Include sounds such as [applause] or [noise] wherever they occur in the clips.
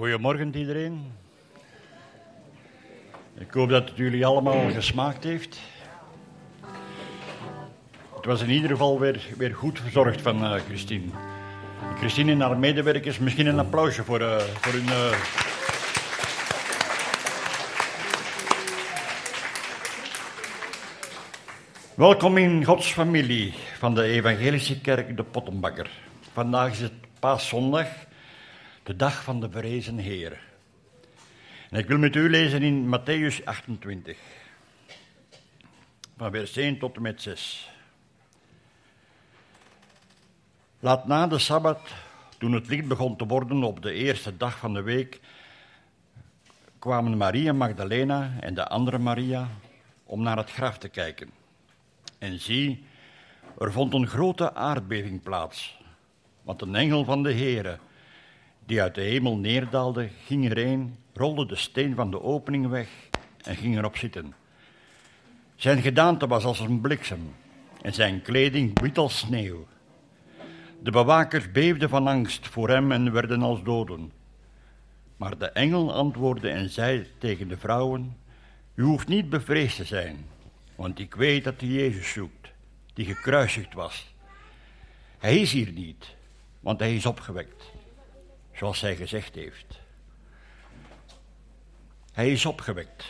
Goedemorgen iedereen. Ik hoop dat het jullie allemaal gesmaakt heeft. Het was in ieder geval weer, weer goed verzorgd van uh, Christine. Christine en haar medewerkers, misschien een applausje voor, uh, voor hun. Uh... Welkom in Gods familie van de Evangelische Kerk de Pottenbakker. Vandaag is het paaszondag, de dag van de verrezen Heer. En ik wil met u lezen in Matthäus 28, van vers 1 tot en met 6. Laat na de Sabbat, toen het licht begon te worden op de eerste dag van de week, kwamen Maria Magdalena en de andere Maria om naar het graf te kijken. En zie, er vond een grote aardbeving plaats, want een engel van de Heere, die uit de hemel neerdaalde, ging erheen, rolde de steen van de opening weg en ging erop zitten. Zijn gedaante was als een bliksem en zijn kleding wit als sneeuw. De bewakers beefden van angst voor hem en werden als doden. Maar de engel antwoordde en zei tegen de vrouwen: U hoeft niet bevreesd te zijn, want ik weet dat u Jezus zoekt, die gekruisigd was. Hij is hier niet, want hij is opgewekt, zoals hij gezegd heeft. Hij is opgewekt.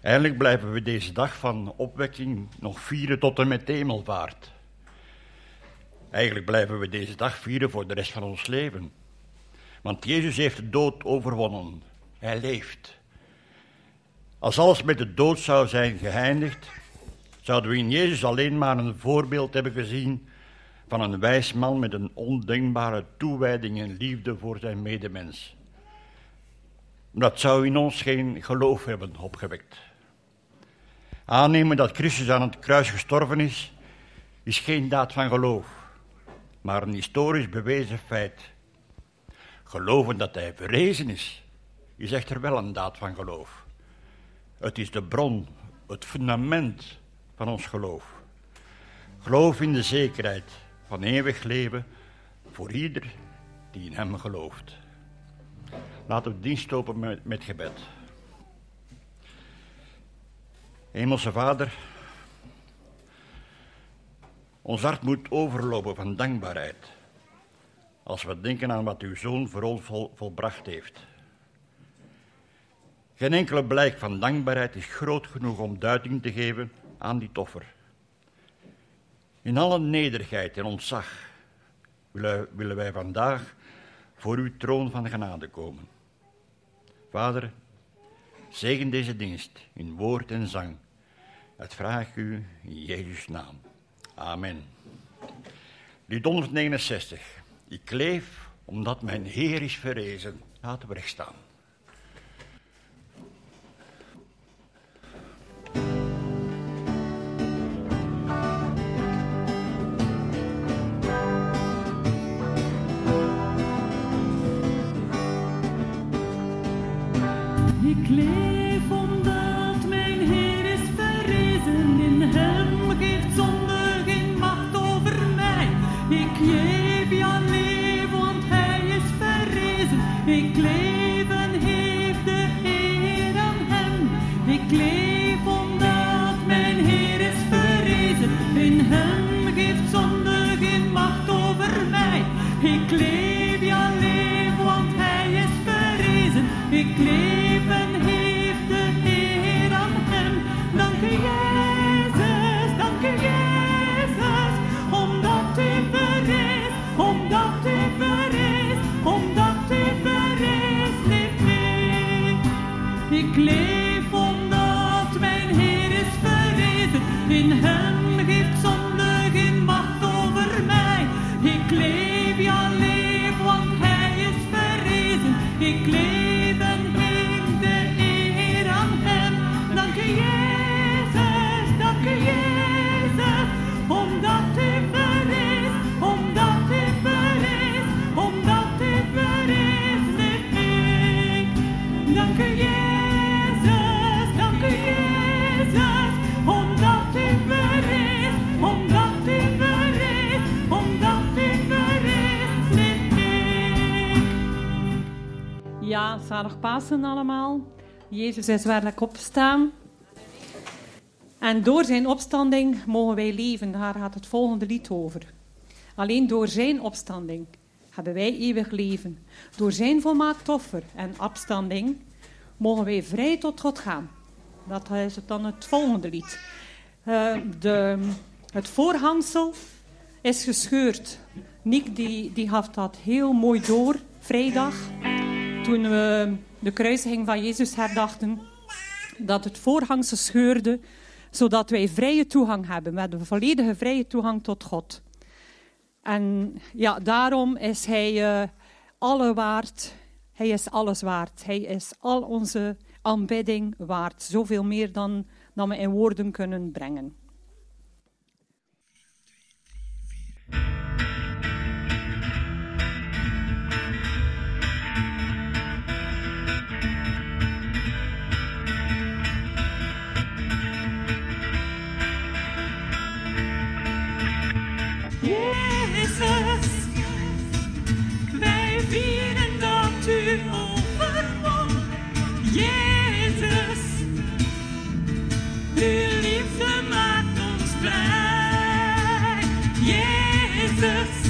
Eigenlijk blijven we deze dag van opwekking nog vieren tot en met hemelvaart. Eigenlijk blijven we deze dag vieren voor de rest van ons leven. Want Jezus heeft de dood overwonnen. Hij leeft. Als alles met de dood zou zijn geëindigd, zouden we in Jezus alleen maar een voorbeeld hebben gezien van een wijs man met een ondenkbare toewijding en liefde voor zijn medemens. Dat zou in ons geen geloof hebben opgewekt. Aannemen dat Christus aan het kruis gestorven is, is geen daad van geloof maar een historisch bewezen feit. Geloven dat hij verrezen is, is echter wel een daad van geloof. Het is de bron, het fundament van ons geloof. Geloof in de zekerheid van eeuwig leven voor ieder die in hem gelooft. Laten we dienst open met, gebed. Hemelse Vader, ons hart moet overlopen van dankbaarheid. Als we denken aan wat uw zoon voor ons volbracht heeft. Geen enkele blijk van dankbaarheid is groot genoeg om duiding te geven aan die toffer. In alle nederigheid en ontzag willen wij vandaag voor uw troon van genade komen. Vader, zegen deze dienst in woord en zang. Dat vraag ik u in Jezus' naam. Amen. Lied 169. Ik leef omdat mijn Heer is verrezen. Laten we recht staan. Ik leef omdat mijn Heer is verrezen. In hem geeft zonde geen macht over mij. Ik leef, ja leef, want hij is verrezen. Ik leef en heeft de Heer aan hem. Ik leef omdat mijn Heer is verrezen. In hem geeft zonde geen macht over mij. Ik leef, ja leef, want hij is verrezen. Ik Pasen allemaal. Jezus is werkelijk opgestaan. En door zijn opstanding mogen wij leven. Daar gaat het volgende lied over. Alleen door zijn opstanding hebben wij eeuwig leven. Door zijn volmaakt offer en opstanding mogen wij vrij tot God gaan. Dat is dan het volgende lied. Uh, de, het voorhangsel is gescheurd. Niek die, die gaf dat heel mooi door, vrijdag, toen we de kruisiging van Jezus herdachten, dat het voorhangsel scheurde, zodat wij vrije toegang hebben. We hebben volledige vrije toegang tot God. En ja, daarom is Hij uh, alle waard. Hij is alles waard. Hij is al onze aanbidding waard. Zoveel meer dan, dan we in woorden kunnen brengen. Vieren dat u overwon. Jezus, uw liefde maakt ons blij. Jezus,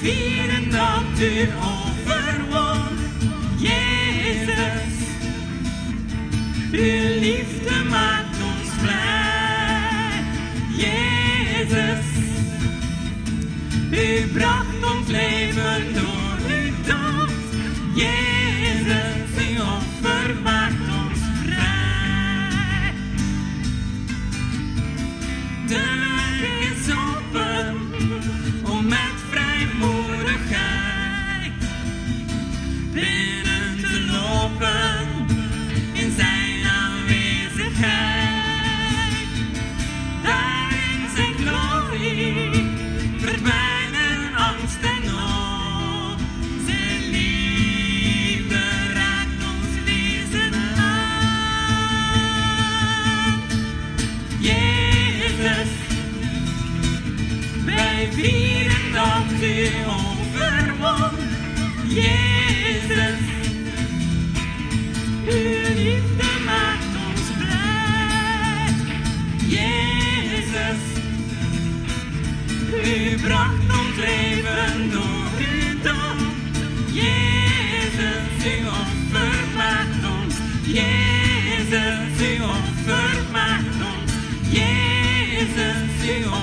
vieren dat u overwon. Jezus, uw liefde maakt ons blij. Jezus, u bracht ons leven door vieren dat u overwon. Jezus, uw liefde maakt ons blij. Jezus, u bracht ons leven door uw dood. Jezus, uw offer maakt ons. Jezus, uw offer maakt ons. Jezus, uw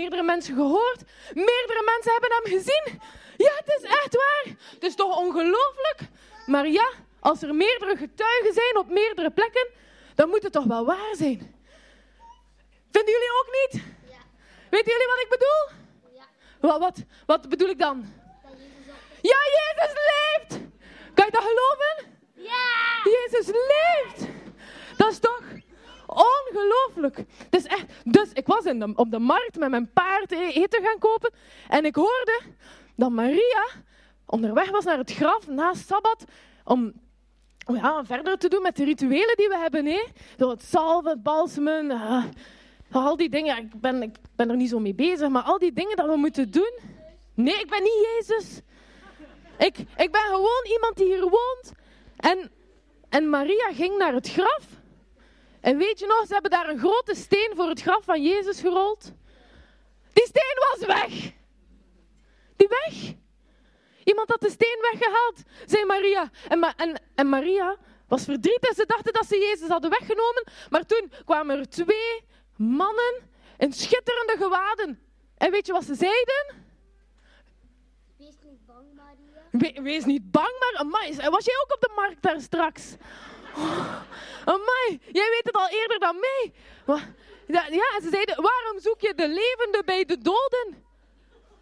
meerdere mensen gehoord. Meerdere mensen hebben hem gezien. Ja, het is echt waar. Het is toch ongelooflijk? Maar ja, als er meerdere getuigen zijn op meerdere plekken, dan moet het toch wel waar zijn. Vinden jullie ook niet? Ja. Weten jullie wat ik bedoel? Ja. Wat, wat, wat bedoel ik dan? Dat Jezus op Ja, Jezus leeft! Kan je dat geloven? Ja! Jezus leeft! Ongelooflijk. Het is echt... Dus ik was in op de markt met mijn paard eh, eten gaan kopen en ik hoorde dat Maria onderweg was naar het graf na Sabbat om ja, verder te doen met de rituelen die we hebben. Hè? Door het salven, het balsemen, eh, al die dingen. Ik ben, ik ben er niet zo mee bezig, maar al die dingen dat we moeten doen. Nee, ik ben niet Jezus. Ik, ik ben gewoon iemand die hier woont. En, en Maria ging naar het graf. En weet je nog, ze hebben daar een grote steen voor het graf van Jezus gerold. Die steen was weg. Die weg. Iemand had de steen weggehaald, zei Maria. En, Ma- en, en Maria was verdrietig. Ze dachten dat ze Jezus hadden weggenomen. Maar toen kwamen er twee mannen in schitterende gewaden. En weet je wat ze zeiden? Wees niet bang, Maria. We- wees niet bang, maar amai, was jij ook op de markt daar straks? Oh, amai, jij weet het al eerder dan mij. Ja, ze zeiden, waarom zoek je de levende bij de doden?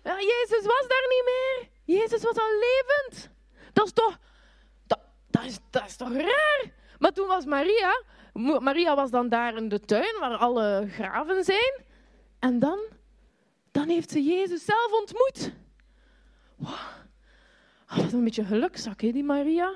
Ja, Jezus was daar niet meer. Jezus was al levend. Dat is toch, dat, is, dat is toch raar? Maar toen was Maria, Maria was dan daar in de tuin waar alle graven zijn. En dan, dan heeft ze Jezus zelf ontmoet. Oh, wat een beetje gelukzak, hè, die Maria.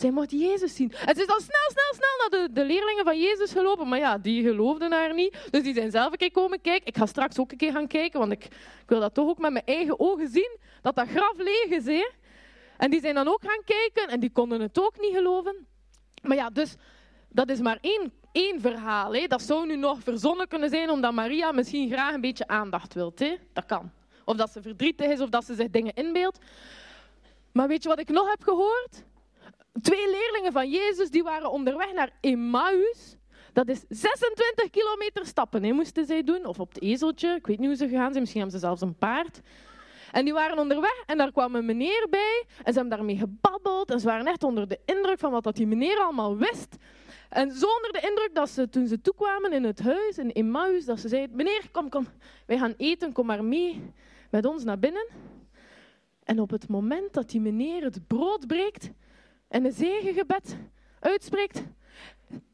Zij mocht Jezus zien. En ze is dan snel, snel, snel naar de, de leerlingen van Jezus gelopen. Maar ja, die geloofden haar niet. Dus die zijn zelf een keer komen kijken. Ik ga straks ook een keer gaan kijken, want ik, ik wil dat toch ook met mijn eigen ogen zien. Dat dat graf leeg is, hè. En die zijn dan ook gaan kijken en die konden het ook niet geloven. Maar ja, dus dat is maar één, één verhaal. Hè. Dat zou nu nog verzonnen kunnen zijn omdat Maria misschien graag een beetje aandacht wil. Hè. Dat kan. Of dat ze verdrietig is of dat ze zich dingen inbeeldt. Maar weet je wat ik nog heb gehoord? Twee leerlingen van Jezus die waren onderweg naar Emmaus. Dat is 26 kilometer stappen, hè, moesten zij doen. Of op het ezeltje. Ik weet niet hoe ze gegaan zijn. Misschien hebben ze zelfs een paard. En die waren onderweg en daar kwam een meneer bij. En ze hebben daarmee gebabbeld. En ze waren echt onder de indruk van wat dat die meneer allemaal wist. En zo onder de indruk dat ze toen ze toekwamen in het huis, in Emmaus, dat ze zeiden, meneer, kom, kom, wij gaan eten, kom maar mee met ons naar binnen. En op het moment dat die meneer het brood breekt en een zegengebed uitspreekt,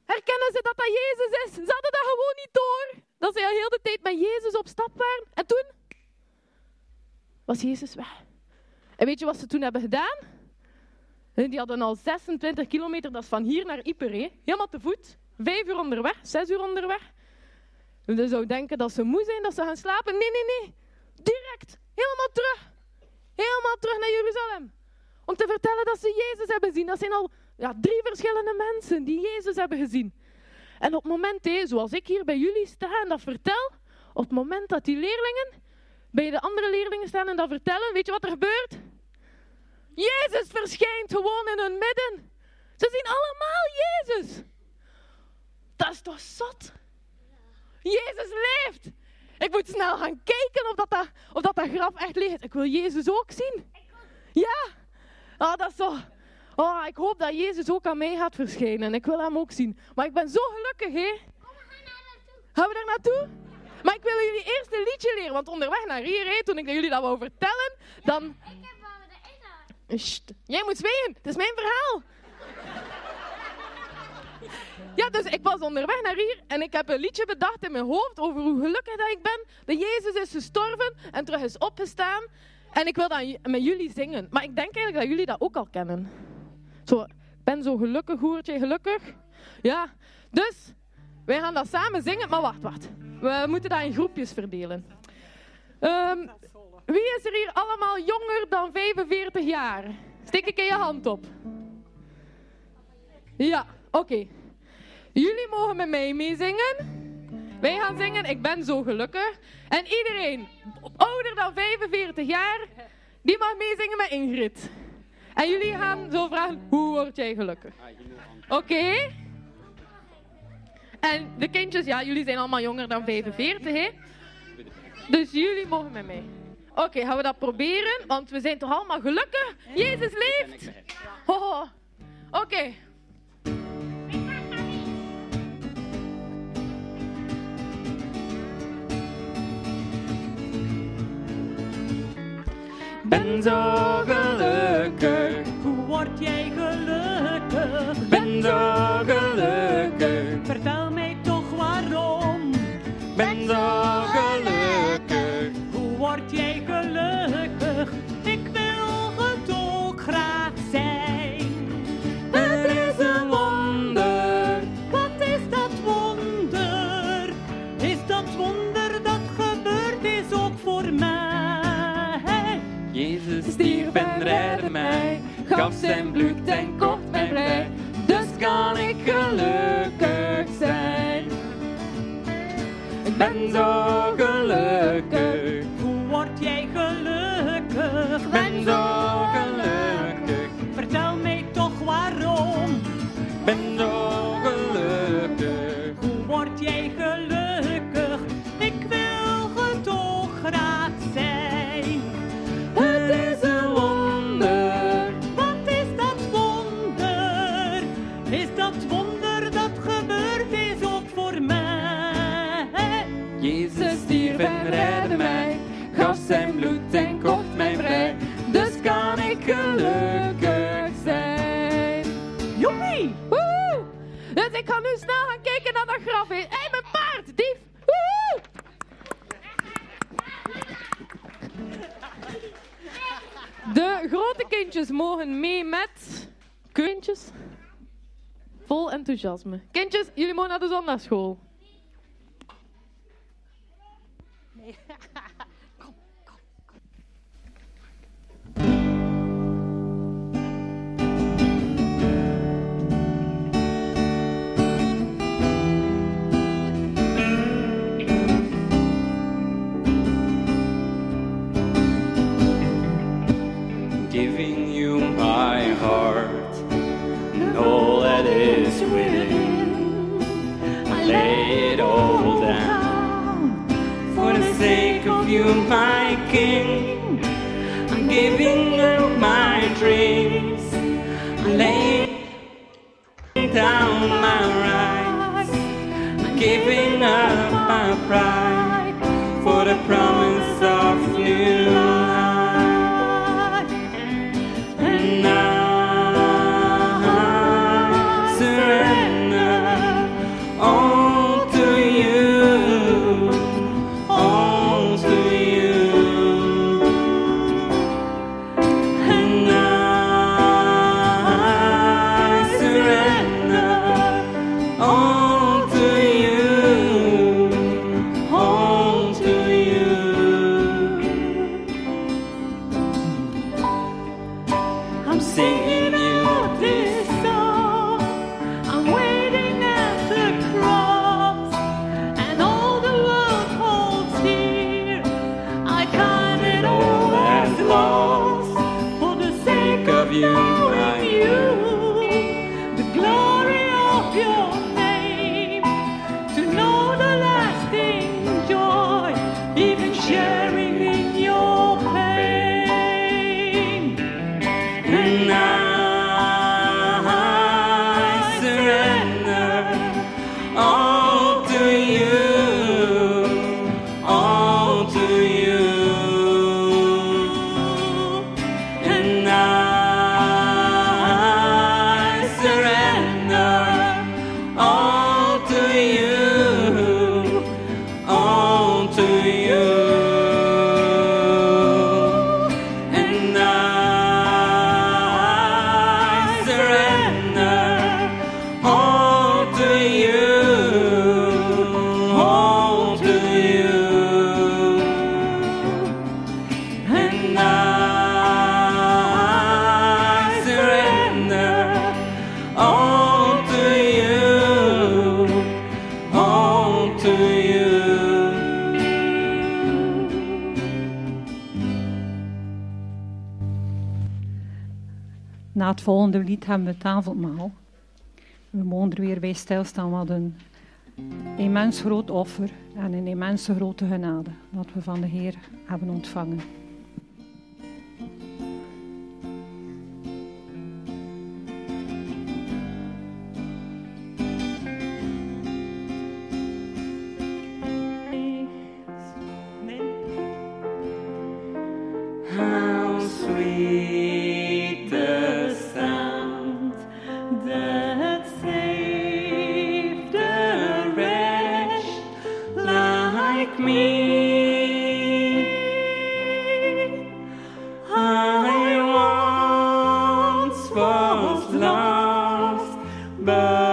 herkennen ze dat dat Jezus is. Ze hadden dat gewoon niet door. Dat ze al heel de tijd met Jezus op stap waren. En toen was Jezus weg. En weet je wat ze toen hebben gedaan? Die hadden al 26 kilometer, dat is van hier naar hè. helemaal te voet. Vijf uur onderweg, zes uur onderweg. En je zou denken dat ze moe zijn, dat ze gaan slapen. Nee, nee, nee. Direct, helemaal terug. Helemaal terug naar Jeruzalem. Om te vertellen dat ze Jezus hebben gezien. Dat zijn al ja, drie verschillende mensen die Jezus hebben gezien. En op het moment, zoals ik hier bij jullie sta en dat vertel, op het moment dat die leerlingen bij de andere leerlingen staan en dat vertellen, weet je wat er gebeurt? Jezus verschijnt gewoon in hun midden. Ze zien allemaal Jezus. Dat is toch zot? Jezus leeft. Ik moet snel gaan kijken of dat, dat, of dat, dat graf echt leeg is. Ik wil Jezus ook zien. Ja. Oh, dat is zo. Oh, ik hoop dat Jezus ook aan mij gaat verschijnen. Ik wil hem ook zien. Maar ik ben zo gelukkig, hè? Gaan we daar naartoe? Maar ik wil jullie eerst een liedje leren, want onderweg naar hier, hè, toen ik jullie dat wou vertellen, dan... Ik heb wel de jij moet zwegen, het is mijn verhaal. Ja, dus ik was onderweg naar hier en ik heb een liedje bedacht in mijn hoofd over hoe gelukkig dat ik ben. Dat Jezus is gestorven en terug is opgestaan. En ik wil dat met jullie zingen. Maar ik denk eigenlijk dat jullie dat ook al kennen. Zo, ik ben zo gelukkig, hoort jij gelukkig? Ja, dus wij gaan dat samen zingen. Maar wacht, wacht. We moeten dat in groepjes verdelen. Ehm, wie is er hier allemaal jonger dan 45 jaar? Steek ik in je hand op. Ja, oké. Jullie mogen met mij meezingen. Wij gaan zingen Ik ben zo gelukkig. En iedereen ouder dan 45 jaar, die mag meezingen met Ingrid. En jullie gaan zo vragen, hoe word jij gelukkig? Oké? En de kindjes, ja, jullie zijn allemaal jonger dan 45, hè? Dus jullie mogen met mij. Oké, gaan we dat proberen? Want we zijn toch allemaal gelukkig? Jezus leeft! Ho, ho. Oké. Ben zo gelukkig, Hoe word jij gelukkig? ben zo gelukkig, redde mij, gaf zijn bloed en kocht mij vrij. Dus kan ik gelukkig zijn. Ik ben zo gelukkig, Hoe word jij gelukkig? ik ben zo zijn bloed en kocht mij vrij. Dus kan ik gelukkig zijn. Joepie! Woe! ik ga nu snel gaan kijken naar dat graf. Hé, hey, mijn paard, dief! Woehoe! De grote kindjes mogen mee met kindjes. Vol enthousiasme. Kindjes, jullie mogen naar de zondagschool. giving [laughs] of you, my King. I'm giving up my dreams. I lay down my rights. I'm giving up my pride for the promise of new life. Hebben we het avondmaal. We mogen er weer bij stilstaan wat een immens groot offer en een immense grote genade dat we van de Heer hebben ontvangen. back.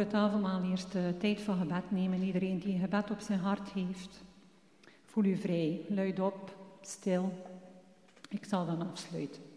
Het avondmaal eerst de tijd van gebed nemen. Iedereen die gebed op zijn hart heeft, voel u vrij. Luid op, stil. Ik zal dan afsluiten.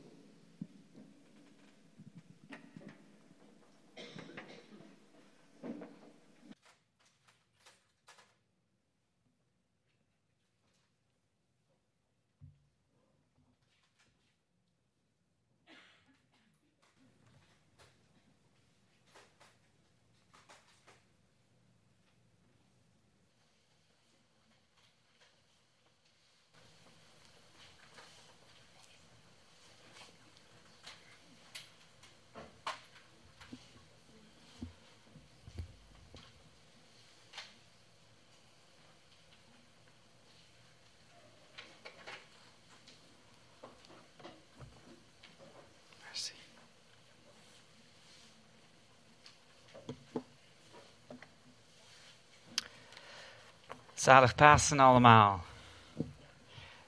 Zalig Pasen allemaal.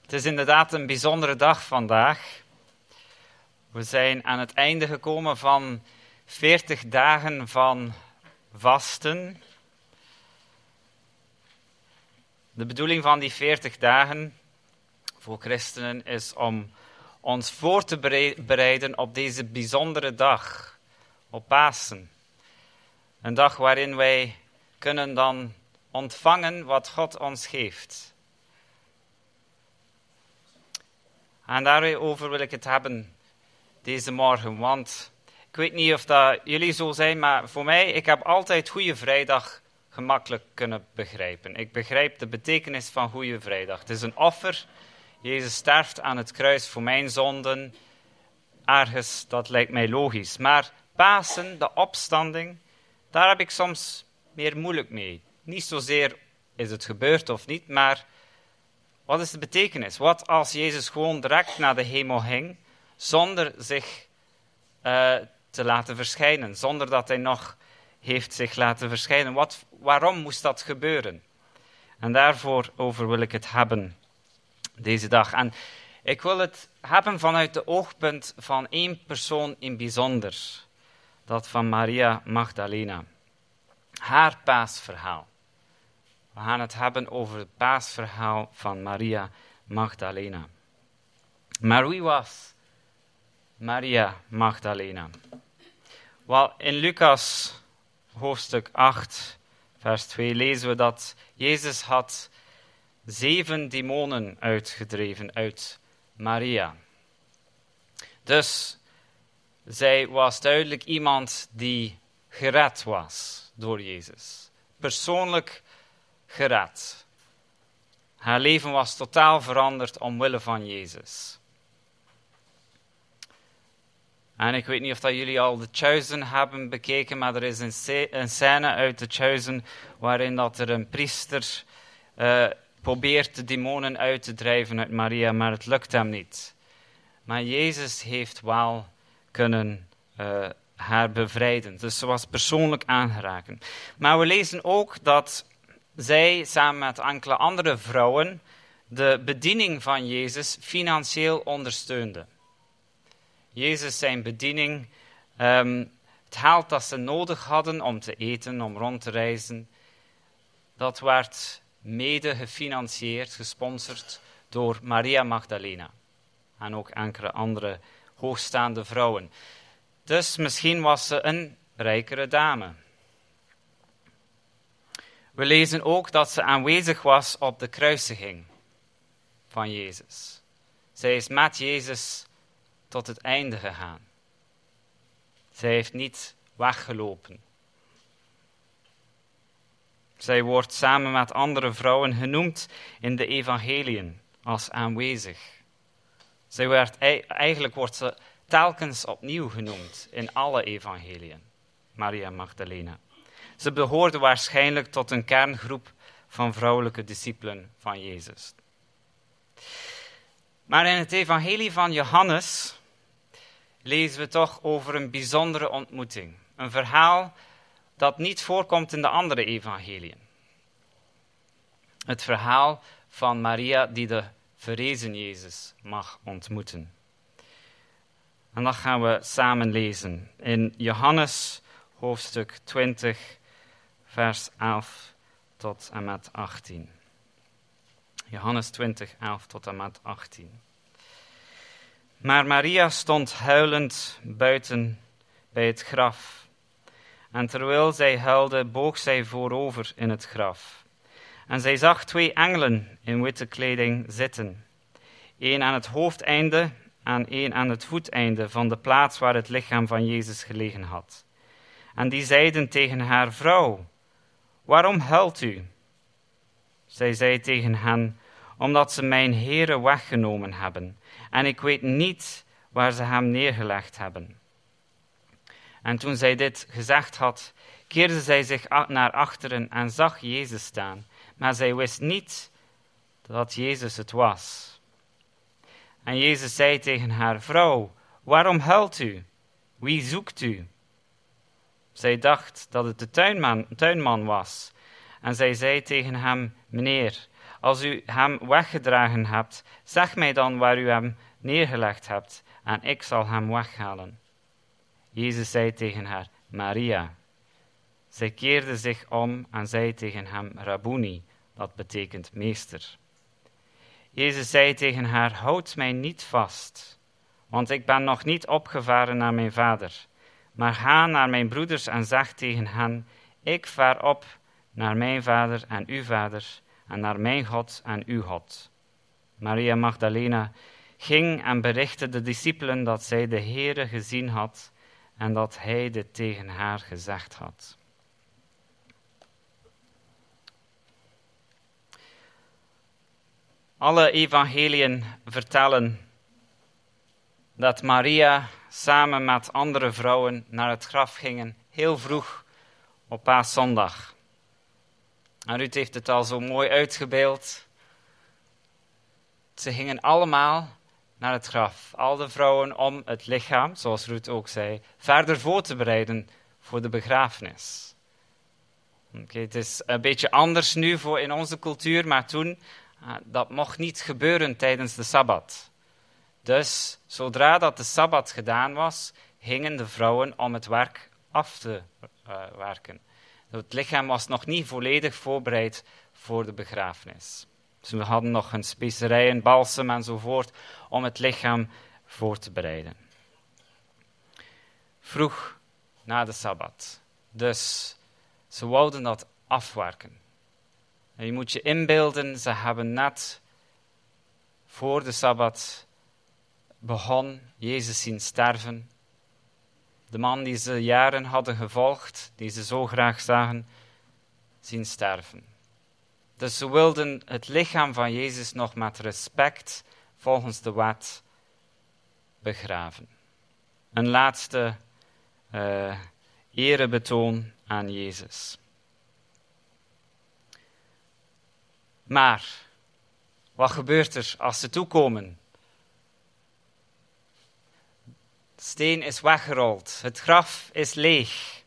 Het is inderdaad een bijzondere dag vandaag. We zijn aan het einde gekomen van 40 dagen van vasten. De bedoeling van die 40 dagen voor christenen is om ons voor te berei- bereiden op deze bijzondere dag, op Pasen. Een dag waarin wij kunnen dan ontvangen wat God ons geeft. En daarover wil ik het hebben deze morgen, want ik weet niet of dat jullie zo zijn, maar voor mij, ik heb altijd Goede Vrijdag gemakkelijk kunnen begrijpen. Ik begrijp de betekenis van Goede Vrijdag. Het is een offer. Jezus sterft aan het kruis voor mijn zonden. Ergens, dat lijkt mij logisch. Maar Pasen, de opstanding, daar heb ik soms meer moeilijk mee. Niet zozeer is het gebeurd of niet, maar wat is de betekenis? Wat als Jezus gewoon direct naar de hemel ging, zonder zich eh, te laten verschijnen, zonder dat hij nog heeft zich laten verschijnen? Wat, waarom moest dat gebeuren? En daarvoor over wil ik het hebben deze dag. En ik wil het hebben vanuit de oogpunt van één persoon in bijzonder, dat van Maria Magdalena. Haar paasverhaal. We gaan het hebben over het paasverhaal van Maria Magdalena. Maar wie was Maria Magdalena? Wel, in Lucas hoofdstuk 8, vers 2 lezen we dat Jezus had zeven demonen uitgedreven uit Maria. Dus zij was duidelijk iemand die gered was door Jezus. Persoonlijk gered. Haar leven was totaal veranderd omwille van Jezus. En ik weet niet of dat jullie al de Chosen hebben bekeken, maar er is een, scène uit de Chosen waarin dat er een priester eh, probeert de demonen uit te drijven uit Maria, maar het lukt hem niet. Maar Jezus heeft wel kunnen eh, haar bevrijden. Dus ze was persoonlijk aangeraken. Maar we lezen ook dat zij samen met enkele andere vrouwen de bediening van Jezus financieel ondersteunde. Jezus zijn bediening, ehm, het geld dat ze nodig hadden om te eten, om rond te reizen, dat werd mede gefinancierd, gesponsord door Maria Magdalena. En ook enkele andere hoogstaande vrouwen. Dus misschien was ze een rijkere dame. We lezen ook dat ze aanwezig was op de kruisiging van Jezus. Zij is met Jezus tot het einde gegaan. Zij heeft niet weggelopen. Zij wordt samen met andere vrouwen genoemd in de evangeliën als aanwezig. Zij werd, eigenlijk wordt ze telkens opnieuw genoemd in alle evangeliën, Maria Magdalena. Ze behoorde waarschijnlijk tot een kerngroep van vrouwelijke discipelen van Jezus. Maar in het evangelie van Johannes lezen we toch over een bijzondere ontmoeting. Een verhaal dat niet voorkomt in de andere evangeliën. Het verhaal van Maria die de verrezen Jezus mag ontmoeten. En dat gaan we samen lezen in Johannes hoofdstuk 20, vers 11 tot en met 18. Johannes 20, 11 tot en met 18. Maar Maria stond huilend buiten bij het graf. En terwijl zij huilde, boog zij voorover in het graf. En zij zag twee engelen in witte kleding zitten, één aan het hoofdeinde en één aan het voeteinde van de plaats waar het lichaam van Jezus gelegen had. En die zeiden tegen haar vrouw: Waarom huilt u? Zij zei tegen hen: Omdat ze mijn Heere weggenomen hebben, en ik weet niet waar ze hem neergelegd hebben. En toen zij dit gezegd had, keerde zij zich naar achteren en zag Jezus staan, maar zij wist niet dat Jezus het was. En Jezus zei tegen haar: Vrouw, waarom huilt u? Wie zoekt u? Zij dacht dat het de tuinman, tuinman was. En zij zei tegen hem: Meneer, als u hem weggedragen hebt, zeg mij dan waar u hem neergelegd hebt, en ik zal hem weghalen. Jezus zei tegen haar: Maria. Zij keerde zich om en zei tegen hem: Rabboni, dat betekent meester. Jezus zei tegen haar: Houd mij niet vast, want ik ben nog niet opgevaren naar mijn vader. Maar ga naar mijn broeders en zeg tegen hen: Ik vaar op naar mijn vader en uw vader, en naar mijn God en uw God. Maria Magdalena ging en berichtte de discipelen dat zij de Heere gezien had en dat hij dit tegen haar gezegd had. Alle evangeliën vertellen dat Maria samen met andere vrouwen naar het graf gingen, heel vroeg op paaszondag. En Ruud heeft het al zo mooi uitgebeeld. Ze gingen allemaal naar het graf, al de vrouwen om het lichaam, zoals Ruud ook zei, verder voor te bereiden voor de begrafenis. Okay, het is een beetje anders nu voor in onze cultuur, maar toen uh, dat mocht niet gebeuren tijdens de sabbat. Dus zodra dat de sabbat gedaan was, gingen de vrouwen om het werk af te uh, werken. Het lichaam was nog niet volledig voorbereid voor de begrafenis. Ze dus hadden nog hun specerijen, balsem enzovoort om het lichaam voor te bereiden. Vroeg na de sabbat. Dus ze wouden dat afwerken. En je moet je inbeelden, ze hebben net voor de sabbat begon Jezus zien sterven. De man die ze jaren hadden gevolgd, die ze zo graag zagen, zien sterven. Dus ze wilden het lichaam van Jezus nog met respect volgens de wet begraven. Een laatste uh, erebetoon aan Jezus. Maar, wat gebeurt er als ze toekomen? De steen is weggerold, het graf is leeg.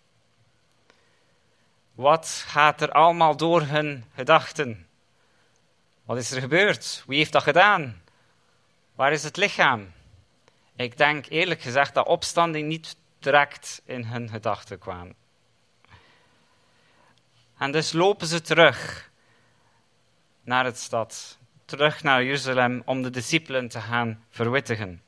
Wat gaat er allemaal door hun gedachten? Wat is er gebeurd? Wie heeft dat gedaan? Waar is het lichaam? Ik denk eerlijk gezegd dat opstanding niet direct in hun gedachten kwam. En dus lopen ze terug naar het stad, terug naar Jeruzalem om de discipelen te gaan verwittigen.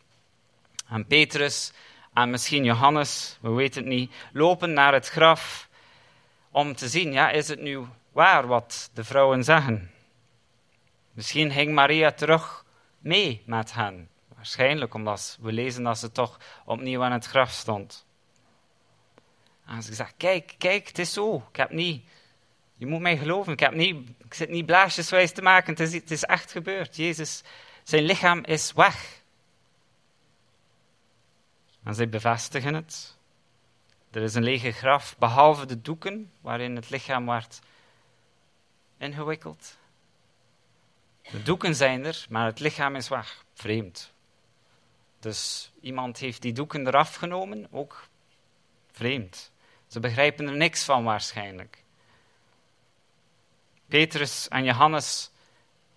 En Petrus en misschien Johannes, we weten het niet, lopen naar het graf om te zien, ja, is het nu waar wat de vrouwen zeggen? Misschien ging Maria terug mee met hen. Waarschijnlijk omdat we lezen dat ze toch opnieuw aan het graf stond. En ze zegt, kijk, kijk, het is zo. Ik heb niet, je moet mij geloven, ik, heb niet, ik zit niet blaasjeswijs te maken, het is, het is echt gebeurd. Jezus, zijn lichaam is weg. En zij bevestigen het. Er is een lege graf, behalve de doeken waarin het lichaam werd ingewikkeld. De doeken zijn er, maar het lichaam is weg. Vreemd. Dus iemand heeft die doeken eraf genomen, ook vreemd. Ze begrijpen er niks van waarschijnlijk. Petrus en Johannes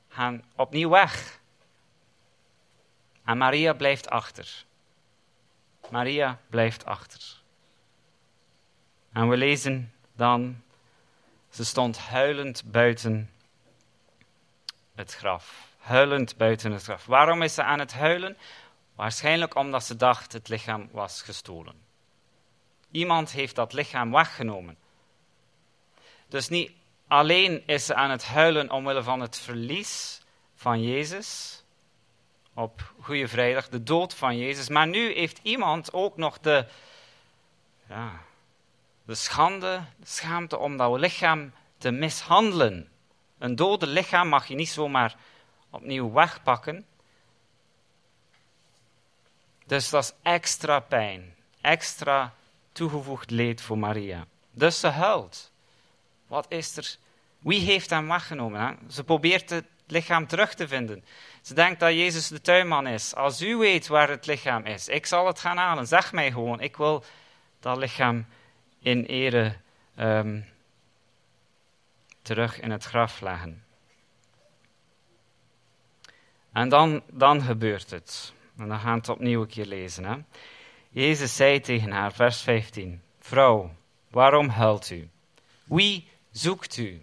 gaan opnieuw weg. En Maria blijft achter. Maria blijft achter. En we lezen dan, ze stond huilend buiten het graf. Huilend buiten het graf. Waarom is ze aan het huilen? Waarschijnlijk omdat ze dacht het lichaam was gestolen. Iemand heeft dat lichaam weggenomen. Dus niet alleen is ze aan het huilen omwille van het verlies van Jezus op Goede Vrijdag, de dood van Jezus, maar nu heeft iemand ook nog de, ja, de schande, de schaamte om dat lichaam te mishandelen. Een dode lichaam mag je niet zomaar opnieuw wegpakken. Dus dat is extra pijn, extra toegevoegd leed voor Maria. Dus ze huilt. Wat is er? Wie heeft hem weggenomen? Ze probeert het lichaam terug te vinden. Ze denkt dat Jezus de tuinman is. Als u weet waar het lichaam is, ik zal het gaan halen. Zeg mij gewoon, ik wil dat lichaam in ere um, terug in het graf leggen. En dan, dan gebeurt het. En dan gaan we het opnieuw een keer lezen. Hè. Jezus zei tegen haar, vers 15: Vrouw, waarom huilt u? Wie zoekt u?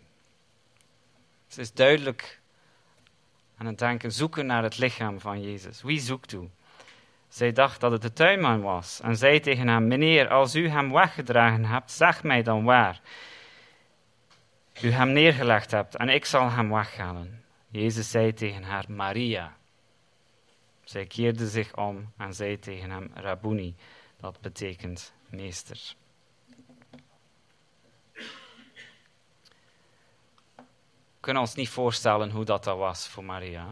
Ze is duidelijk aan het denken, zoeken naar het lichaam van Jezus. Wie zoekt u? Zij dacht dat het de tuinman was en zei tegen hem: Meneer, als u hem weggedragen hebt, zeg mij dan waar u hem neergelegd hebt en ik zal hem weghalen. Jezus zei tegen haar: Maria. Zij keerde zich om en zei tegen hem: Rabuni, dat betekent meester. Kunnen ons niet voorstellen hoe dat, dat was voor Maria.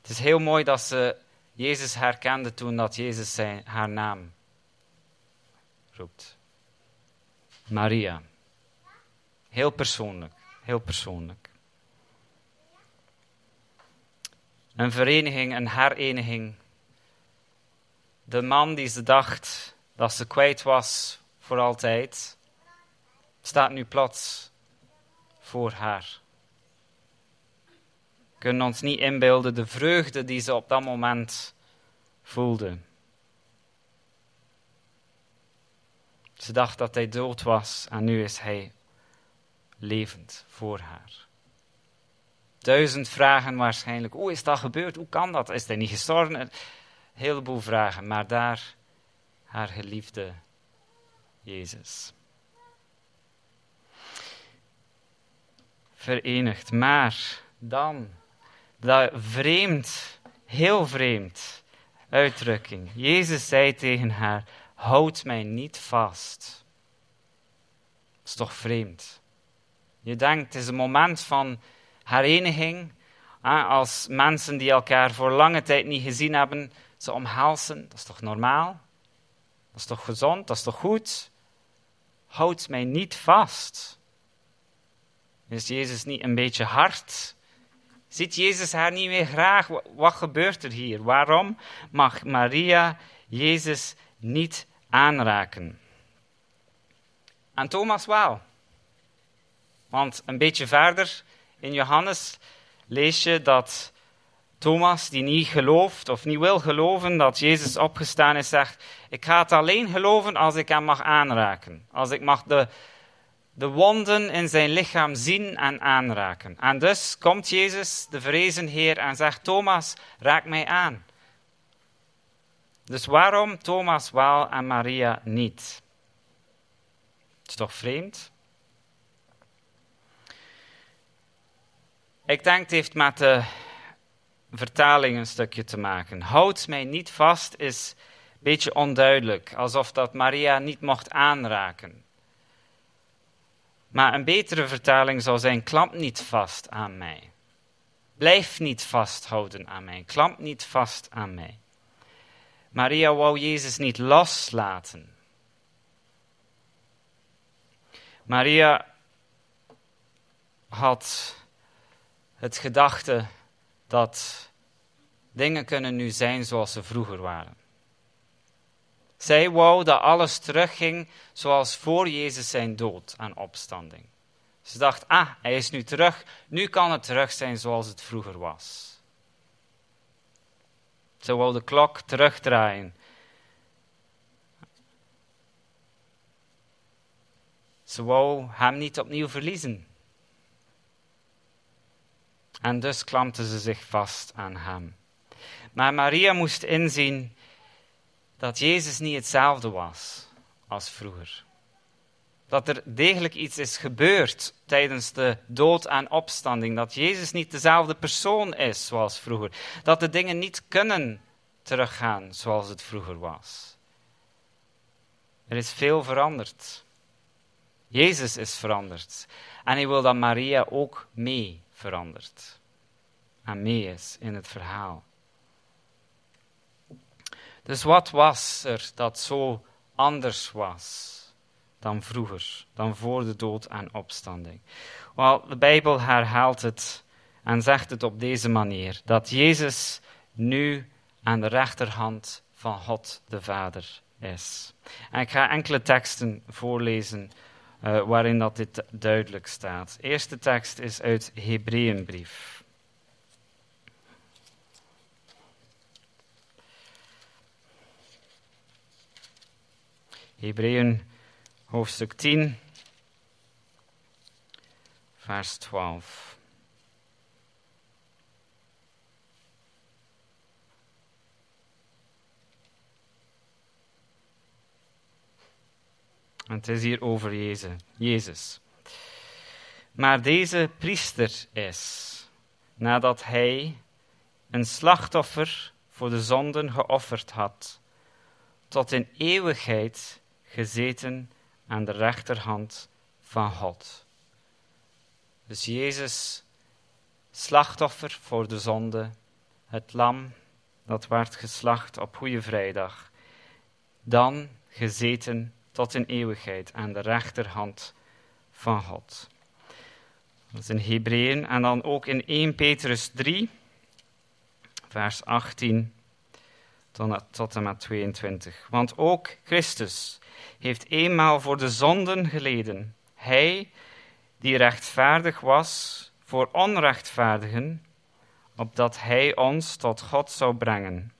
Het is heel mooi dat ze Jezus herkende toen dat Jezus zijn, haar naam roept. Maria. Heel persoonlijk, heel persoonlijk. Een vereniging, een hereniging. De man die ze dacht dat ze kwijt was voor altijd, staat nu plots voor haar. We kunnen ons niet inbeelden de vreugde die ze op dat moment voelde. Ze dacht dat hij dood was en nu is hij levend voor haar. Duizend vragen waarschijnlijk. Hoe is dat gebeurd? Hoe kan dat? Is hij niet gestorven? Een heleboel vragen, maar daar haar geliefde Jezus. Verenigd, maar dan, dat vreemd, heel vreemd. uitdrukking. Jezus zei tegen haar: Houd mij niet vast. Dat is toch vreemd? Je denkt, het is een moment van hereniging. Als mensen die elkaar voor lange tijd niet gezien hebben, ze omhelzen. Dat is toch normaal? Dat is toch gezond? Dat is toch goed? Houd mij niet vast. Is Jezus niet een beetje hard? Ziet Jezus haar niet meer graag? Wat gebeurt er hier? Waarom mag Maria Jezus niet aanraken? En Thomas wel. Want een beetje verder in Johannes lees je dat Thomas, die niet gelooft of niet wil geloven dat Jezus opgestaan is, zegt: Ik ga het alleen geloven als ik hem mag aanraken. Als ik mag de, de wonden in zijn lichaam zien en aanraken. En dus komt Jezus, de vrezen Heer, en zegt: Thomas, raak mij aan. Dus waarom Thomas wel en Maria niet? Het is toch vreemd? Ik denk het heeft met de vertaling een stukje te maken. Houd mij niet vast is een beetje onduidelijk, alsof dat Maria niet mocht aanraken. Maar een betere vertaling zou zijn: klamp niet vast aan mij. Blijf niet vasthouden aan mij. Klamp niet vast aan mij. Maria wou Jezus niet loslaten. Maria had het gedachte dat dingen kunnen nu zijn zoals ze vroeger waren. Zij wou dat alles terugging zoals voor Jezus zijn dood en opstanding. Ze dacht, ah, hij is nu terug, nu kan het terug zijn zoals het vroeger was. Ze wou de klok terugdraaien. Ze wou hem niet opnieuw verliezen. En dus klampte ze zich vast aan hem. Maar Maria moest inzien dat Jezus niet hetzelfde was als vroeger. Dat er degelijk iets is gebeurd tijdens de dood en opstanding. Dat Jezus niet dezelfde persoon is zoals vroeger. Dat de dingen niet kunnen teruggaan zoals het vroeger was. Er is veel veranderd. Jezus is veranderd. En hij wil dat Maria ook mee verandert. En mee is in het verhaal. Dus wat was er dat zo anders was dan vroeger, dan voor de dood en opstanding? Wel, de Bijbel herhaalt het en zegt het op deze manier: dat Jezus nu aan de rechterhand van God de Vader is. En ik ga enkele teksten voorlezen uh, waarin dat dit duidelijk staat. De eerste tekst is uit Hebreeënbrief. Hebreeën hoofdstuk 10, vers 12. En het is hier over Jezus. Maar deze priester is, nadat hij een slachtoffer voor de zonden geofferd had, tot in eeuwigheid gezeten aan de rechterhand van God. Dus Jezus, slachtoffer voor de zonde, het lam dat werd geslacht op Goede Vrijdag, dan gezeten tot in eeuwigheid aan de rechterhand van God. Dat is in Hebreeën en dan ook in 1 Petrus 3, vers 18 tot en met 22. Want ook Christus heeft eenmaal voor de zonden geleden. Hij die rechtvaardig was voor onrechtvaardigen, opdat hij ons tot God zou brengen.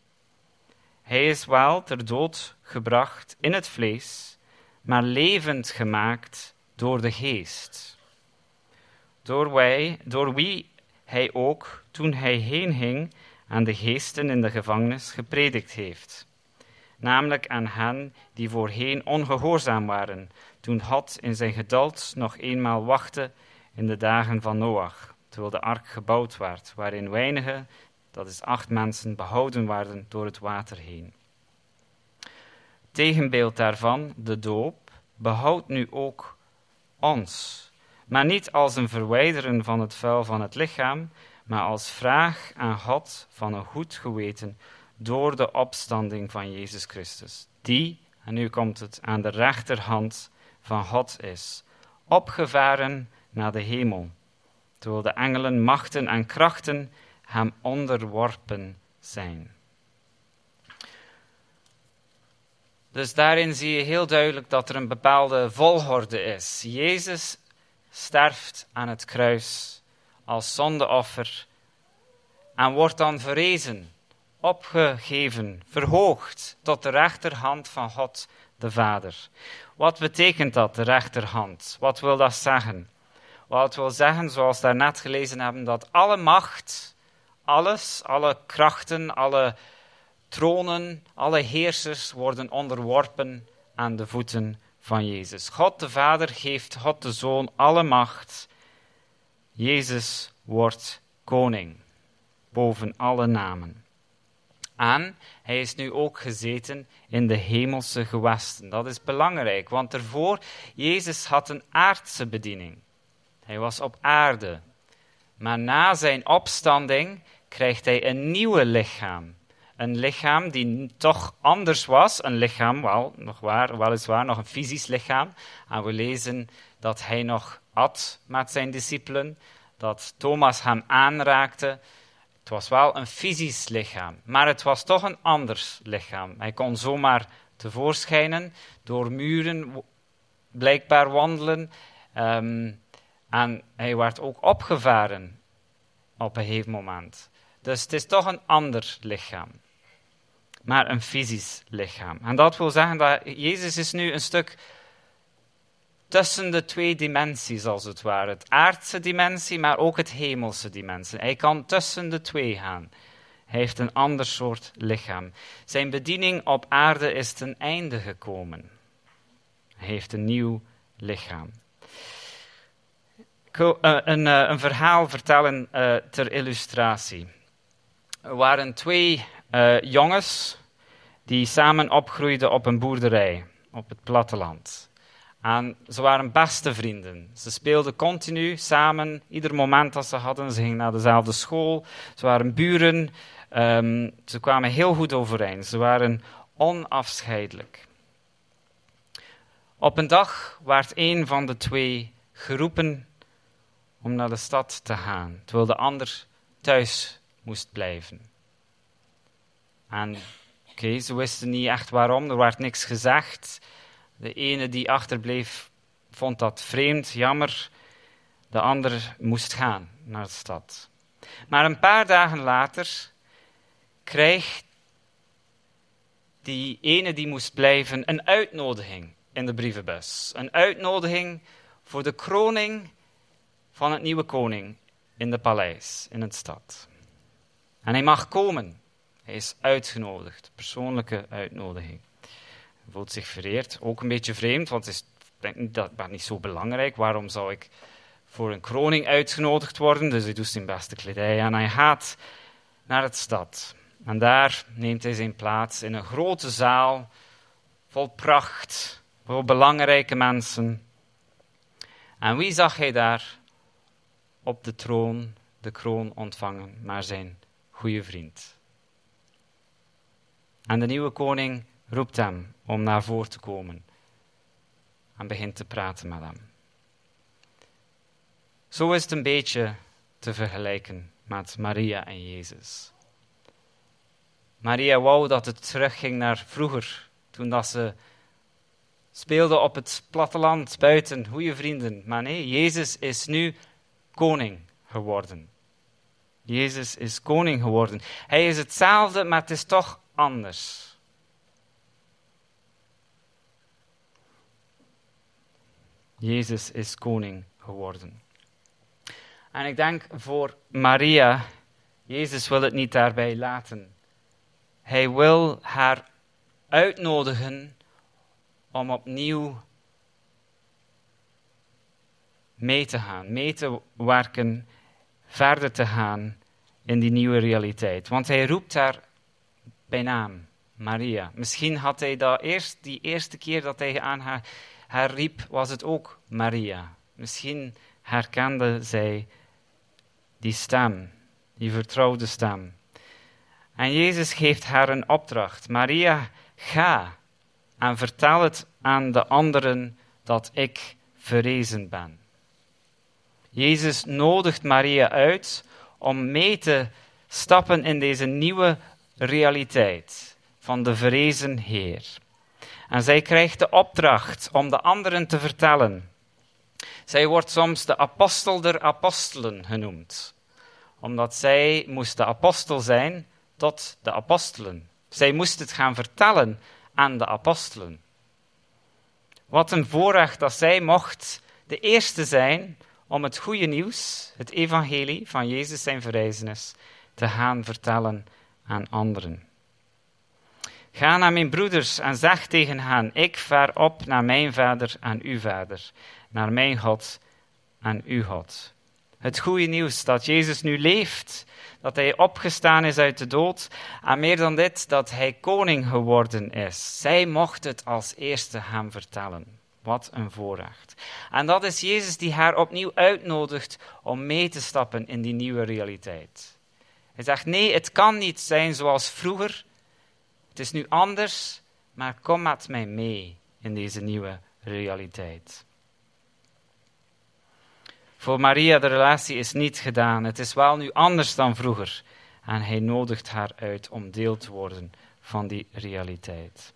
Hij is wel ter dood gebracht in het vlees, maar levend gemaakt door de geest. Door, wij, door wie hij ook, toen hij heen ging, aan de geesten in de gevangenis gepredikt heeft. Namelijk aan hen die voorheen ongehoorzaam waren, toen God in zijn geduld nog eenmaal wachtte in de dagen van Noach, terwijl de ark gebouwd werd, waarin weinigen dat is acht mensen, behouden werden door het water heen. Tegenbeeld daarvan, de doop, behoudt nu ook ons. Maar niet als een verwijderen van het vuil van het lichaam, maar als vraag aan God van een goed geweten door de opstanding van Jezus Christus, die, en nu komt het, aan de rechterhand van God is, opgevaren naar de hemel, terwijl de engelen, machten en krachten hem onderworpen zijn. Dus daarin zie je heel duidelijk dat er een bepaalde volgorde is. Jezus sterft aan het kruis als zondeoffer en wordt dan verrezen, opgegeven, verhoogd tot de rechterhand van God de Vader. Wat betekent dat, de rechterhand? Wat wil dat zeggen? Wat wil zeggen, zoals we daarnet gelezen hebben, dat alle macht, alles, alle krachten, alle tronen, alle heersers worden onderworpen aan de voeten van Jezus. God de Vader geeft God de Zoon alle macht. Jezus wordt koning boven alle namen. En hij is nu ook gezeten in de hemelse gewesten. Dat is belangrijk, want ervoor, Jezus had een aardse bediening. Hij was op aarde. Maar na zijn opstanding krijgt hij een nieuwe lichaam. Een lichaam die toch anders was. Een lichaam, wel, nog waar, weliswaar nog een fysisch lichaam. En we lezen dat hij nog at met zijn discipelen. Dat Thomas hem aanraakte. Het was wel een fysisch lichaam, maar het was toch een anders lichaam. Hij kon zomaar tevoorschijnen, door muren blijkbaar wandelen. Ehm, en hij werd ook opgevaren op een gegeven moment. Dus het is toch een ander lichaam. Maar een fysisch lichaam. En dat wil zeggen dat Jezus is nu een stuk tussen de twee dimensies, als het ware. Het aardse dimensie, maar ook het hemelse dimensie. Hij kan tussen de twee gaan. Hij heeft een ander soort lichaam. Zijn bediening op aarde is ten einde gekomen. Hij heeft een nieuw lichaam. Ik wil een, uh, een, verhaal vertellen uh, ter illustratie. Er waren twee jongens die samen opgroeiden op een boerderij op het platteland. Ze waren beste vrienden. Ze speelden continu samen, ieder moment dat ze hadden. Ze gingen naar dezelfde school. Ze waren buren. Um, ze kwamen heel goed overeen. Ze waren onafscheidelijk. Op een dag werd een van de twee geroepen om naar de stad te gaan, terwijl de ander thuis moest blijven. En ze wisten niet echt waarom, er werd niks gezegd. De ene die achterbleef vond dat vreemd, jammer. De ander moest gaan naar de stad. Maar een paar dagen later kreeg die ene die moest blijven een uitnodiging in de brievenbus. Een uitnodiging voor de kroning van het nieuwe koning in de paleis, in het stad. En hij mag komen. Hij is uitgenodigd, persoonlijke uitnodiging voelt zich vereerd. Ook een beetje vreemd, want het is denk niet, dat niet zo belangrijk. Waarom zou ik voor een kroning uitgenodigd worden? Dus hij doet zijn beste kledij en hij gaat naar het stad. En daar neemt hij zijn plaats in een grote zaal vol pracht, vol belangrijke mensen. En wie zag hij daar op de troon de kroon ontvangen? Maar zijn goede vriend. En de nieuwe koning roept hem om naar voren te komen en begint te praten met hem. Zo is het een beetje te vergelijken met Maria en Jezus. Maria wou dat het terugging naar vroeger, toen dat ze speelde op het platteland, buiten, goede vrienden. Maar nee, Jezus is nu koning geworden. Jezus is koning geworden. Hij is hetzelfde, maar het is toch anders. Jezus is koning geworden. En ik denk voor Maria, Jezus wil het niet daarbij laten. Hij wil haar uitnodigen om opnieuw mee te gaan, mee te werken, verder te gaan in die nieuwe realiteit. Want hij roept haar bij naam, Maria. Misschien had hij dat eerst, die eerste keer dat hij aan haar, haar riep, was het ook Maria. Misschien herkende zij die stem, die vertrouwde stem. En Jezus geeft haar een opdracht. Maria, ga en vertel het aan de anderen dat ik verrezen ben. Jezus nodigt Maria uit om mee te stappen in deze nieuwe realiteit van de verrezen Heer. En zij krijgt de opdracht om de anderen te vertellen. Zij wordt soms de apostel der apostelen genoemd, omdat zij moest de apostel zijn tot de apostelen. Zij moest het gaan vertellen aan de apostelen. Wat een voorrecht dat zij mocht de eerste zijn om het goede nieuws, het evangelie van Jezus zijn verrijzenis, te gaan vertellen aan anderen. Ga naar mijn broeders en zeg tegen hen: Ik vaar op naar mijn vader en uw vader, naar mijn God en uw God. Het goede nieuws dat Jezus nu leeft, dat hij opgestaan is uit de dood en meer dan dit, dat hij koning geworden is. Zij mocht het als eerste hem vertellen. Wat een voorrecht. En dat is Jezus die haar opnieuw uitnodigt om mee te stappen in die nieuwe realiteit. Hij zegt: Nee, het kan niet zijn zoals vroeger. Het is nu anders, maar kom met mij mee in deze nieuwe realiteit. Voor Maria de relatie is niet gedaan. Het is wel nu anders dan vroeger. En hij nodigt haar uit om deel te worden van die realiteit.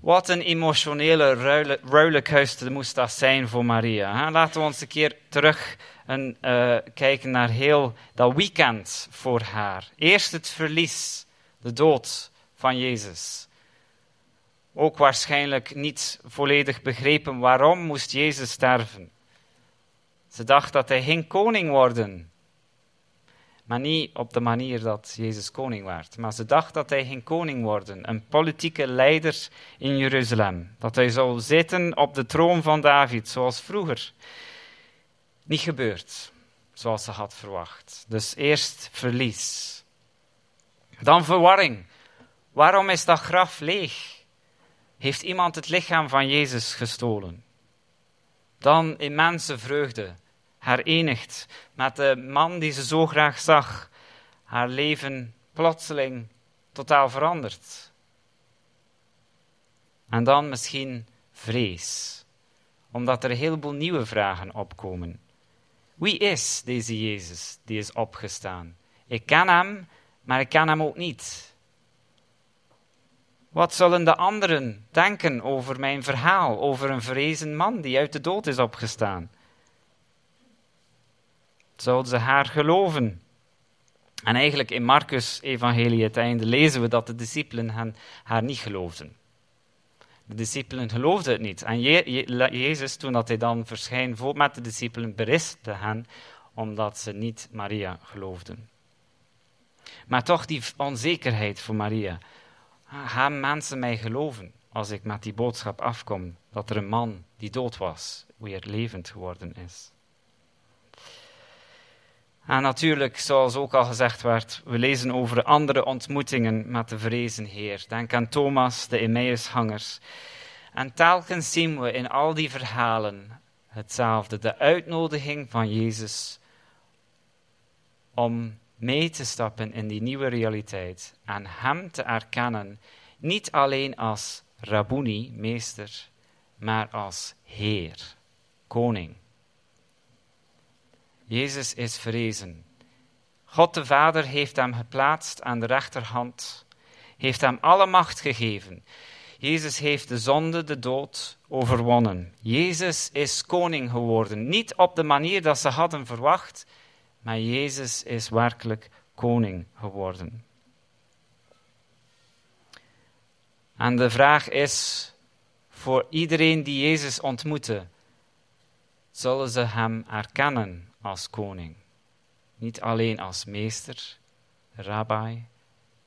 Wat een emotionele ruilijkhuis moest dat zijn voor Maria. Laten we ons een keer terug en, uh, kijken naar heel dat weekend voor haar. Eerst het verlies, de dood van Jezus. Ook waarschijnlijk niet volledig begrepen waarom moest Jezus sterven. Ze dacht dat hij ging koning worden. Maar niet op de manier dat Jezus koning werd. Maar ze dacht dat hij ging koning worden. Een politieke leider in Jeruzalem. Dat hij zou zitten op de troon van David, zoals vroeger. Niet gebeurd, zoals ze had verwacht. Dus eerst verlies. Dan verwarring. Waarom is dat graf leeg? Heeft iemand het lichaam van Jezus gestolen? Dan immense vreugde herenigd met de man die ze zo graag zag. Haar leven plotseling totaal veranderd. En dan misschien vrees, omdat er een heleboel nieuwe vragen opkomen. Wie is deze Jezus die is opgestaan? Ik ken hem, maar ik ken hem ook niet. Wat zullen de anderen denken over mijn verhaal, over een verrezen man die uit de dood is opgestaan? Zouden ze haar geloven? En eigenlijk in Marcus' evangelie het einde lezen we dat de discipelen haar niet geloofden. De discipelen geloofden het niet. En Jezus, toen dat hij dan verscheen met de discipelen, berispte hen omdat ze niet Maria geloofden. Maar toch die onzekerheid voor Maria. Gaan mensen mij geloven als ik met die boodschap afkom dat er een man die dood was, weer levend geworden is? En natuurlijk, zoals ook al gezegd werd, we lezen over andere ontmoetingen met de vrezen Heer. Denk aan Thomas, de Emmausgangers. En telkens zien we in al die verhalen hetzelfde: de uitnodiging van Jezus om mee te stappen in die nieuwe realiteit en Hem te erkennen, niet alleen als Rabboni, meester, maar als Heer, koning. Jezus is verrezen. God de Vader heeft hem geplaatst aan de rechterhand, heeft hem alle macht gegeven. Jezus heeft de zonde, de dood overwonnen. Jezus is koning geworden. Niet op de manier dat ze hadden verwacht, maar Jezus is werkelijk koning geworden. En de vraag is voor iedereen die Jezus ontmoette, zullen ze hem erkennen als koning. Niet alleen als meester, rabbi,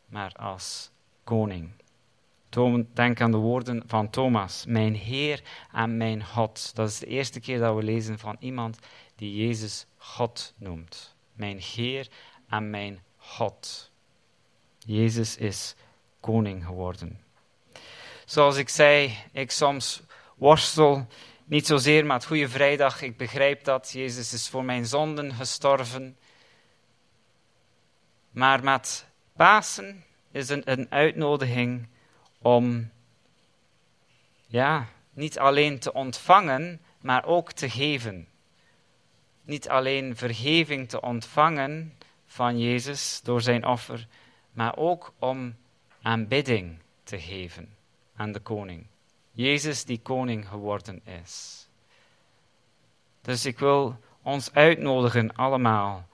maar als koning. Denk aan de woorden van Thomas, mijn Heer en mijn God. Dat is de eerste keer dat we lezen van iemand die Jezus God noemt. Mijn Heer en mijn God. Jezus is koning geworden. Zoals ik zei, ik soms worstel niet zozeer met Goede Vrijdag. Ik begrijp dat. Jezus is voor mijn zonden gestorven. Maar met Pasen is een, een uitnodiging om ja, niet alleen te ontvangen, maar ook te geven. Niet alleen vergeving te ontvangen van Jezus door zijn offer, maar ook om aanbidding te geven aan de koning. Jezus die koning geworden is. Dus ik wil ons uitnodigen allemaal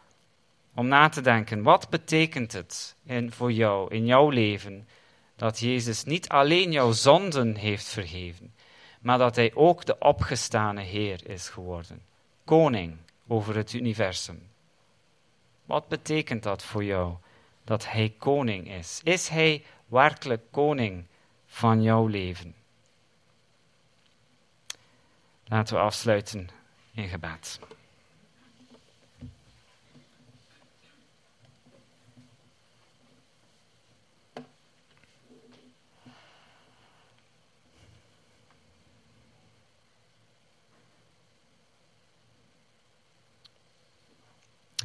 om na te denken, wat betekent het in, voor jou, in jouw leven, dat Jezus niet alleen jouw zonden heeft vergeven, maar dat Hij ook de opgestane Heer is geworden, koning over het universum. Wat betekent dat voor jou, dat Hij koning is? Is Hij werkelijk koning van jouw leven? Laten we afsluiten in gebed.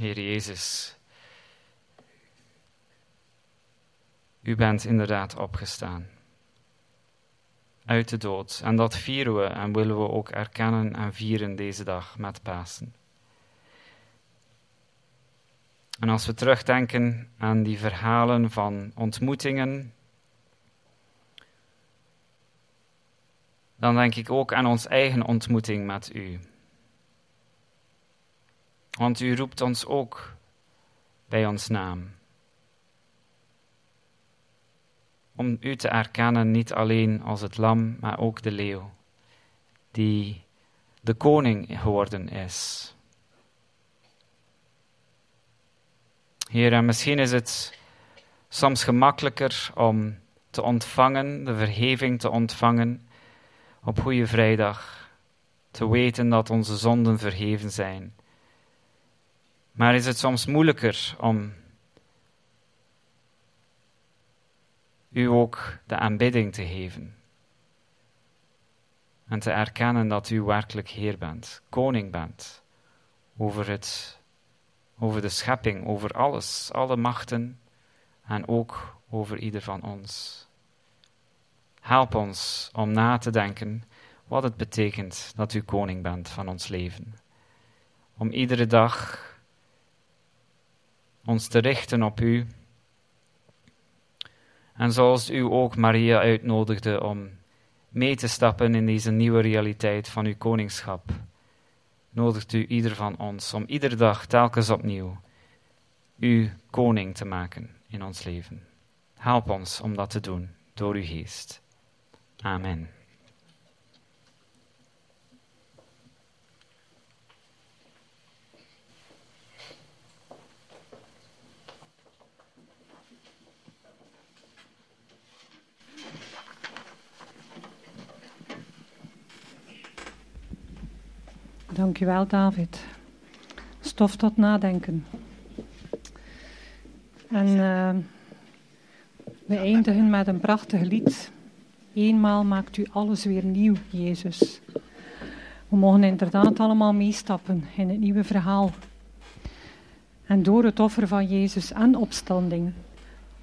Heer Jezus, u bent inderdaad opgestaan uit de dood. En dat vieren we en willen we ook erkennen en vieren deze dag met Pasen. En als we terugdenken aan die verhalen van ontmoetingen, dan denk ik ook aan ons eigen ontmoeting met u. Want u roept ons ook bij ons naam. Om u te erkennen niet alleen als het lam, maar ook de leeuw, die de koning geworden is. Heer, en misschien is het soms gemakkelijker om te ontvangen, de vergeving te ontvangen op Goede Vrijdag, te weten dat onze zonden vergeven zijn. Maar is het soms moeilijker om u ook de aanbidding te geven? En te erkennen dat u werkelijk Heer bent, koning bent over, het, over de schepping, over alles, alle machten en ook over ieder van ons. Help ons om na te denken wat het betekent dat u koning bent van ons leven. Om iedere dag ons te richten op u. En zoals u ook Maria uitnodigde om mee te stappen in deze nieuwe realiteit van uw koningschap, nodigt u ieder van ons om iedere dag telkens opnieuw u koning te maken in ons leven. Help ons om dat te doen door uw geest. Amen. Dankjewel, David. Stof tot nadenken. En uh, we eindigen met een prachtig lied. Eenmaal maakt u alles weer nieuw, Jezus. We mogen inderdaad allemaal meestappen in het nieuwe verhaal. En door het offer van Jezus en opstanding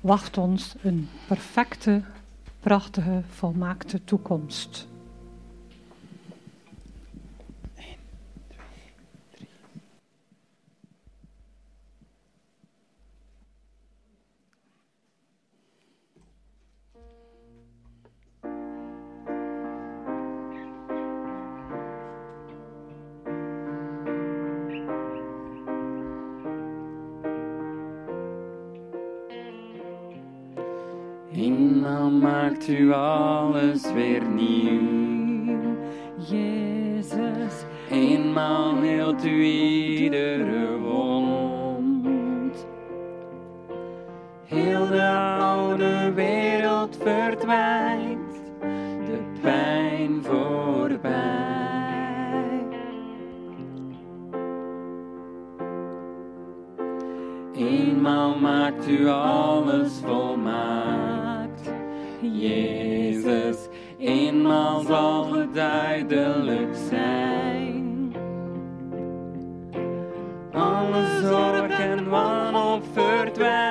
wacht ons een perfecte, prachtige, volmaakte toekomst. u alles weer nieuw. Jezus, eenmaal heelt u iedere wond. Heel de oude wereld verdwijnt, de pijn voorbij. Eenmaal maakt u alles Jezus eenmaal zal geduidelijk zijn. Alle zorgen, en wanhoop verdwijnen.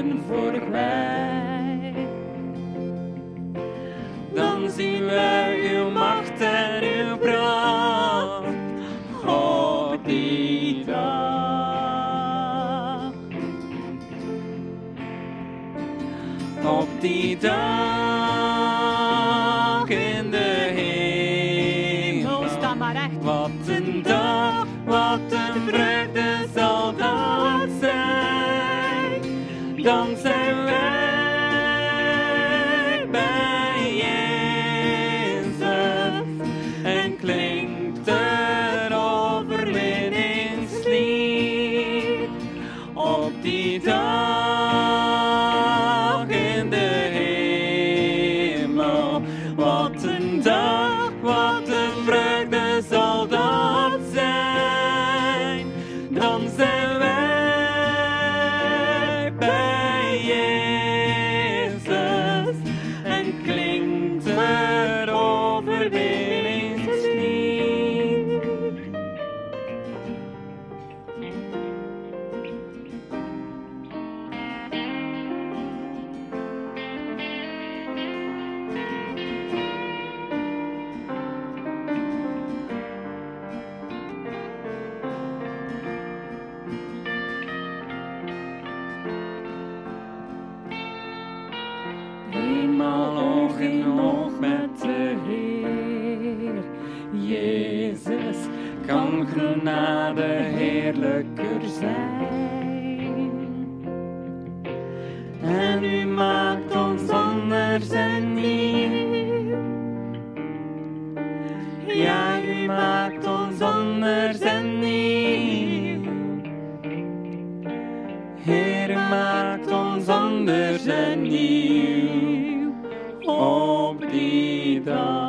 Voor mij, Dan zien wij uw macht en uw pracht op die dag. Op die dag. There's en nieuw op die dag.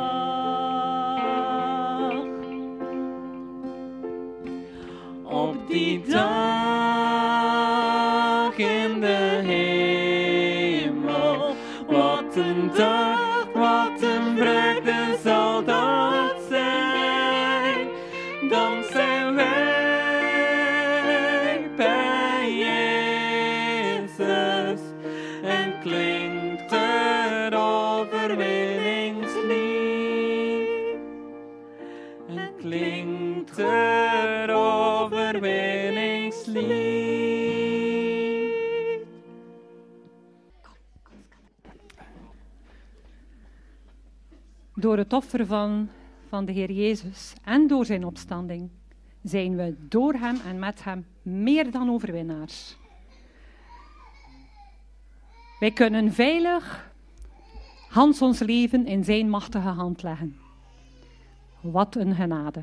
door het offer van, van de Heer Jezus en door zijn opstanding zijn we door Hem en met Hem meer dan overwinnaars. Wij kunnen veilig Hans ons leven in Zijn machtige hand leggen. Wat een genade.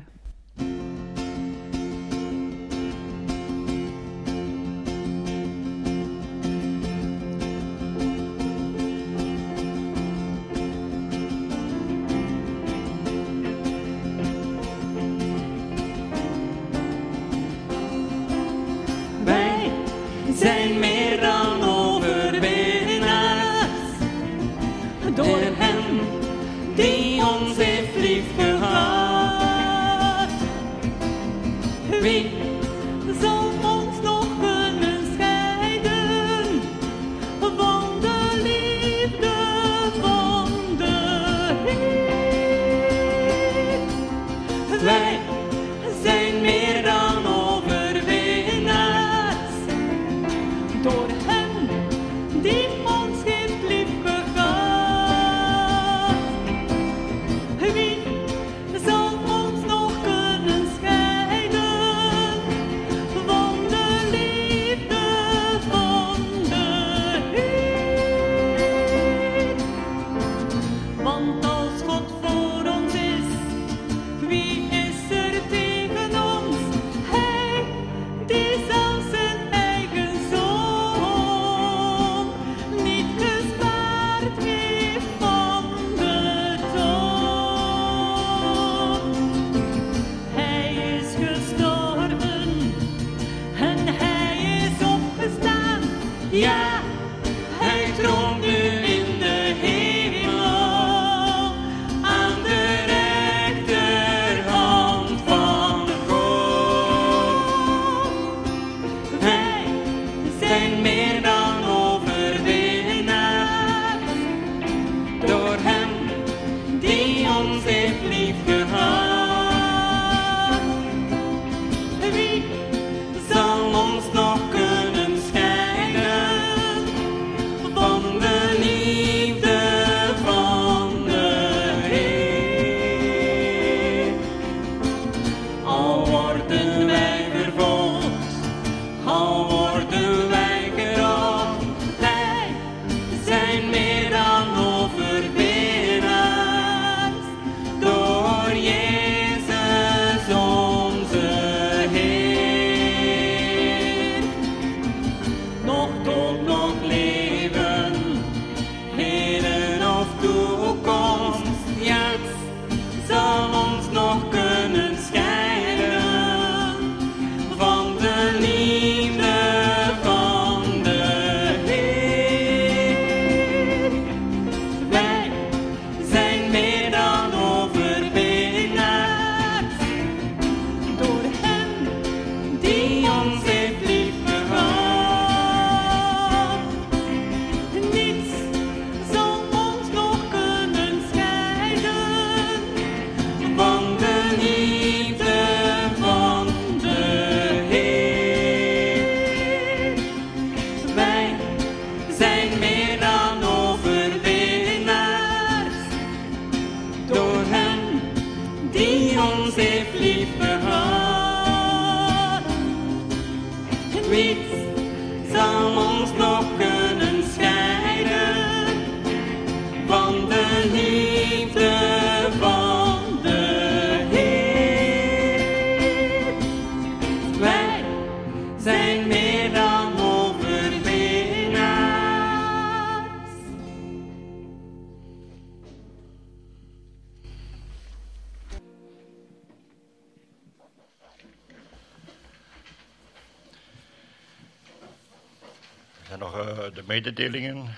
Mededelingen.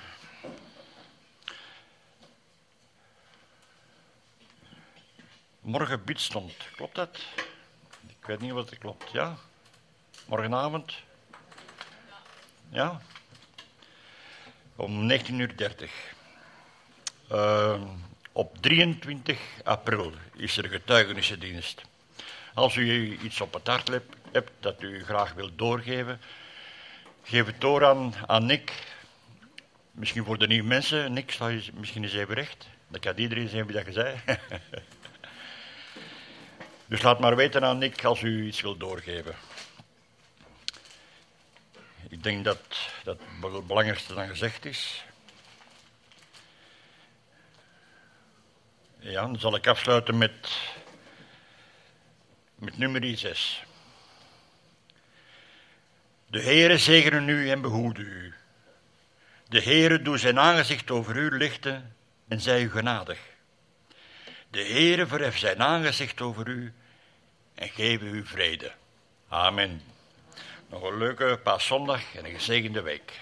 Morgen bidstond, klopt dat? Ik weet niet wat het klopt, ja? Morgenavond? Ja? Om 19.30 uur. op 23 april is er getuigenissendienst. Als u iets op het hart hebt dat u graag wilt doorgeven, geef het door aan, aan Nick. Misschien voor de nieuwe mensen. Je misschien eens even recht. Dat kan iedereen zien wie dat je zei. [laughs] dus laat maar weten aan Nick als u iets wilt doorgeven. Ik denk dat dat het belangrijkste dan gezegd is. Ja, dan zal ik afsluiten met, met nummer 6. De Heere zegene u en behoede u. De Heere doe zijn aangezicht over u lichten en zij u genadig. De Heere verhef zijn aangezicht over u en geef u vrede. Amen. Nog een leuke paaszondag en een gezegende week.